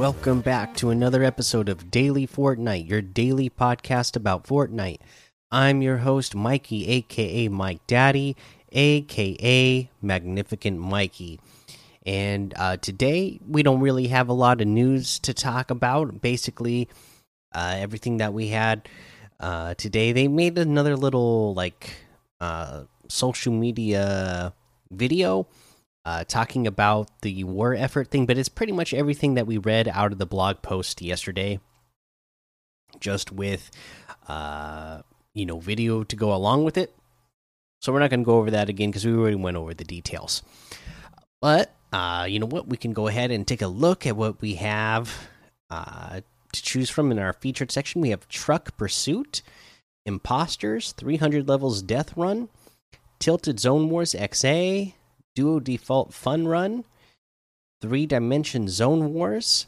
welcome back to another episode of Daily Fortnite, your daily podcast about Fortnite. I'm your host, Mikey, aka Mike Daddy, aka Magnificent Mikey. And uh, today, we don't really have a lot of news to talk about. Basically, uh, everything that we had uh, today, they made another little like uh, social media video uh, talking about the war effort thing, but it's pretty much everything that we read out of the blog post yesterday, just with uh, you know video to go along with it. So we're not going to go over that again because we already went over the details. But uh, you know what? We can go ahead and take a look at what we have uh, to choose from in our featured section. We have Truck Pursuit, Imposters, 300 levels Death Run, Tilted Zone Wars XA, Duo Default Fun Run, Three Dimension Zone Wars,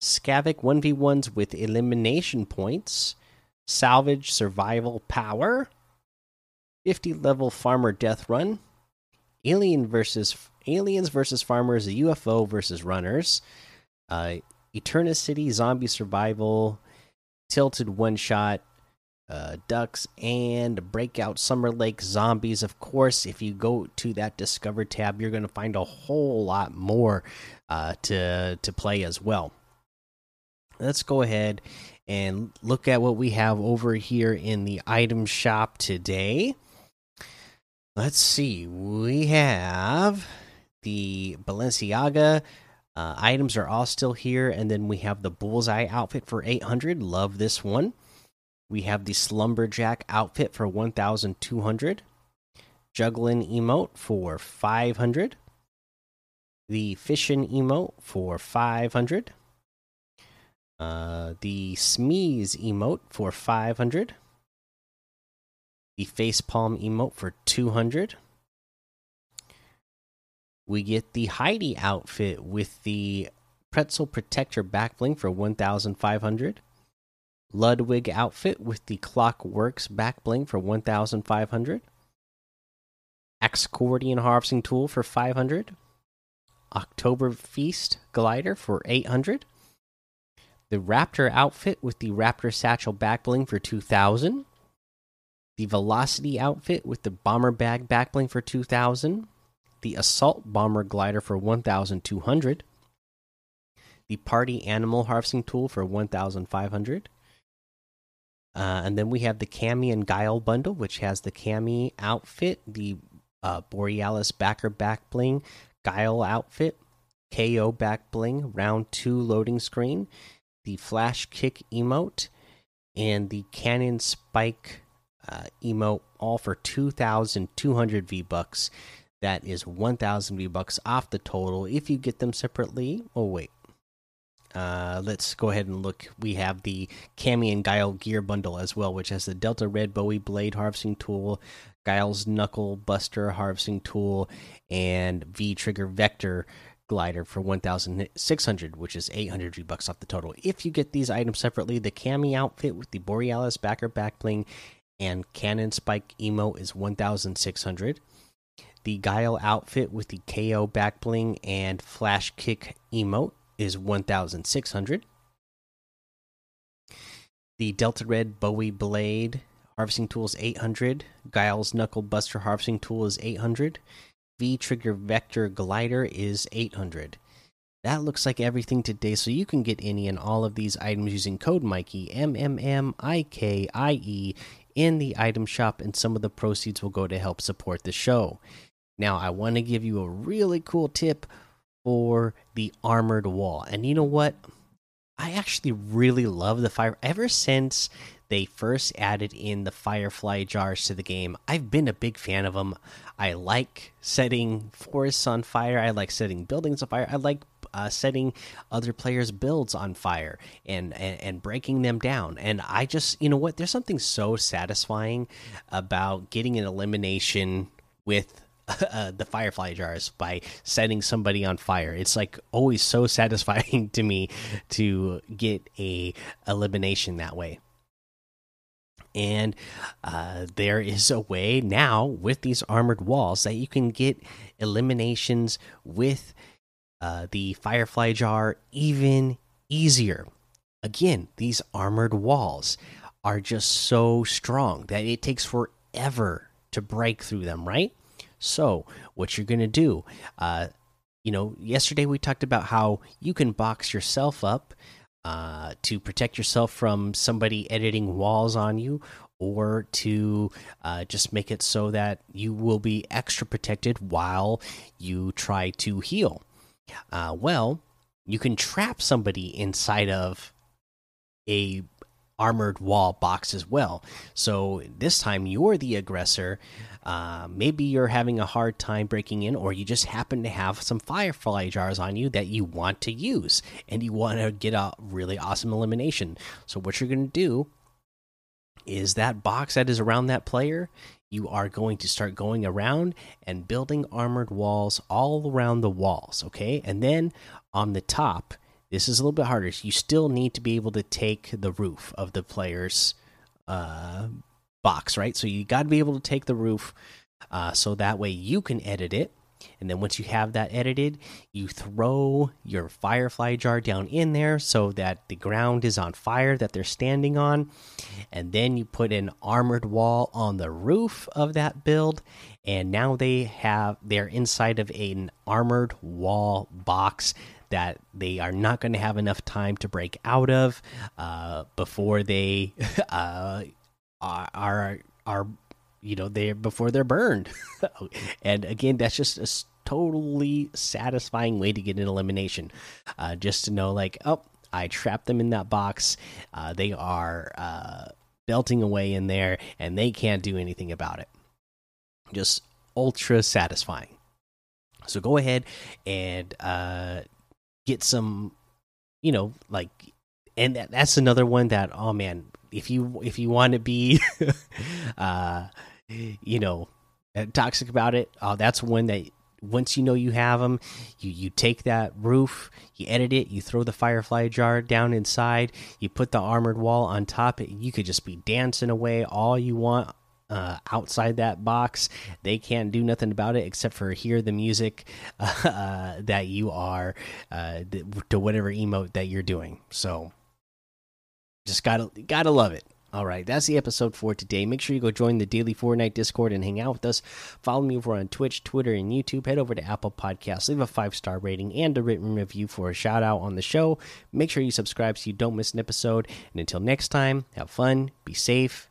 Scavik 1v1s with elimination points, Salvage Survival Power, 50 level Farmer Death Run, Alien versus Aliens versus Farmers, UFO versus Runners, uh, Eternity City Zombie Survival, Tilted One Shot, uh, ducks and breakout summer lake zombies of course. If you go to that discover tab you're going to find a whole lot more uh, to to play as well. Let's go ahead and look at what we have over here in the item shop today. Let's see we have the balenciaga uh, items are all still here and then we have the bullseye outfit for 800 love this one we have the Slumberjack outfit for 1,200. Juggling emote for 500. The Fishin emote for 500. Uh, the Smeeze emote for 500. The Facepalm emote for 200. We get the Heidi outfit with the Pretzel Protector backbling for 1,500. Ludwig outfit with the Clockworks back bling for 1,500. Accordion harvesting tool for 500. October Feast glider for 800. The Raptor outfit with the Raptor satchel back bling for 2,000. The Velocity outfit with the Bomber bag back bling for 2,000. The Assault Bomber glider for 1,200. The Party Animal harvesting tool for 1,500 uh, and then we have the Cammy and Guile bundle, which has the Cammy outfit, the uh, Borealis backer back bling, Guile outfit, KO back bling, round two loading screen, the Flash Kick emote, and the Cannon Spike uh, emote, all for 2,200 V bucks. That is 1,000 V bucks off the total if you get them separately. Oh, wait. Uh, let's go ahead and look. We have the Cammy and Guile gear bundle as well, which has the Delta Red Bowie blade harvesting tool, Guile's Knuckle Buster harvesting tool, and V Trigger Vector glider for 1600 which is 800 V bucks off the total if you get these items separately the cammy outfit with the borealis backer backbling and cannon spike emo is 1600 the guile outfit with the ko backbling and flash kick emote is 1600 the delta red bowie blade harvesting tool is 800 guile's knuckle buster harvesting tool is 800 v trigger vector glider is 800 that looks like everything today so you can get any and all of these items using code mikey m m m i k i e in the item shop and some of the proceeds will go to help support the show. Now i want to give you a really cool tip for the armored wall. And you know what? I actually really love the fire. Ever since they first added in the firefly jars to the game, I've been a big fan of them. I like setting forests on fire. I like setting buildings on fire. I like uh, setting other players' builds on fire and, and and breaking them down. And I just, you know what? There's something so satisfying about getting an elimination with uh, the firefly jars by setting somebody on fire. It's like always so satisfying to me to get a elimination that way. And uh, there is a way now with these armored walls that you can get eliminations with uh, the Firefly Jar even easier. Again, these armored walls are just so strong that it takes forever to break through them, right? So, what you're going to do, uh, you know, yesterday we talked about how you can box yourself up uh, to protect yourself from somebody editing walls on you, or to uh, just make it so that you will be extra protected while you try to heal. Uh, well, you can trap somebody inside of a armored wall box as well. So this time you're the aggressor. Uh, maybe you're having a hard time breaking in, or you just happen to have some firefly jars on you that you want to use and you want to get a really awesome elimination. So, what you're going to do is that box that is around that player. You are going to start going around and building armored walls all around the walls, okay? And then on the top, this is a little bit harder. You still need to be able to take the roof of the player's uh, box, right? So you got to be able to take the roof uh, so that way you can edit it. And then once you have that edited, you throw your firefly jar down in there so that the ground is on fire that they're standing on. And then you put an armored wall on the roof of that build. And now they have, they're inside of an armored wall box that they are not going to have enough time to break out of uh, before they uh, are are you know they before they're burned. and again, that's just a totally satisfying way to get an elimination. Uh, just to know, like, oh, I trapped them in that box. Uh, they are uh, belting away in there, and they can't do anything about it. Just ultra satisfying. So go ahead and uh, get some, you know, like, and that, that's another one that oh man, if you if you want to be, uh, you know, toxic about it, uh, that's one that once you know you have them, you you take that roof, you edit it, you throw the firefly jar down inside, you put the armored wall on top. You could just be dancing away all you want uh, outside that box. They can't do nothing about it except for hear the music uh, that you are uh, to whatever emote that you're doing. So just gotta gotta love it. All right, that's the episode for today. Make sure you go join the daily Fortnite Discord and hang out with us. Follow me over on Twitch, Twitter, and YouTube. Head over to Apple Podcasts, leave a five star rating and a written review for a shout out on the show. Make sure you subscribe so you don't miss an episode. And until next time, have fun, be safe,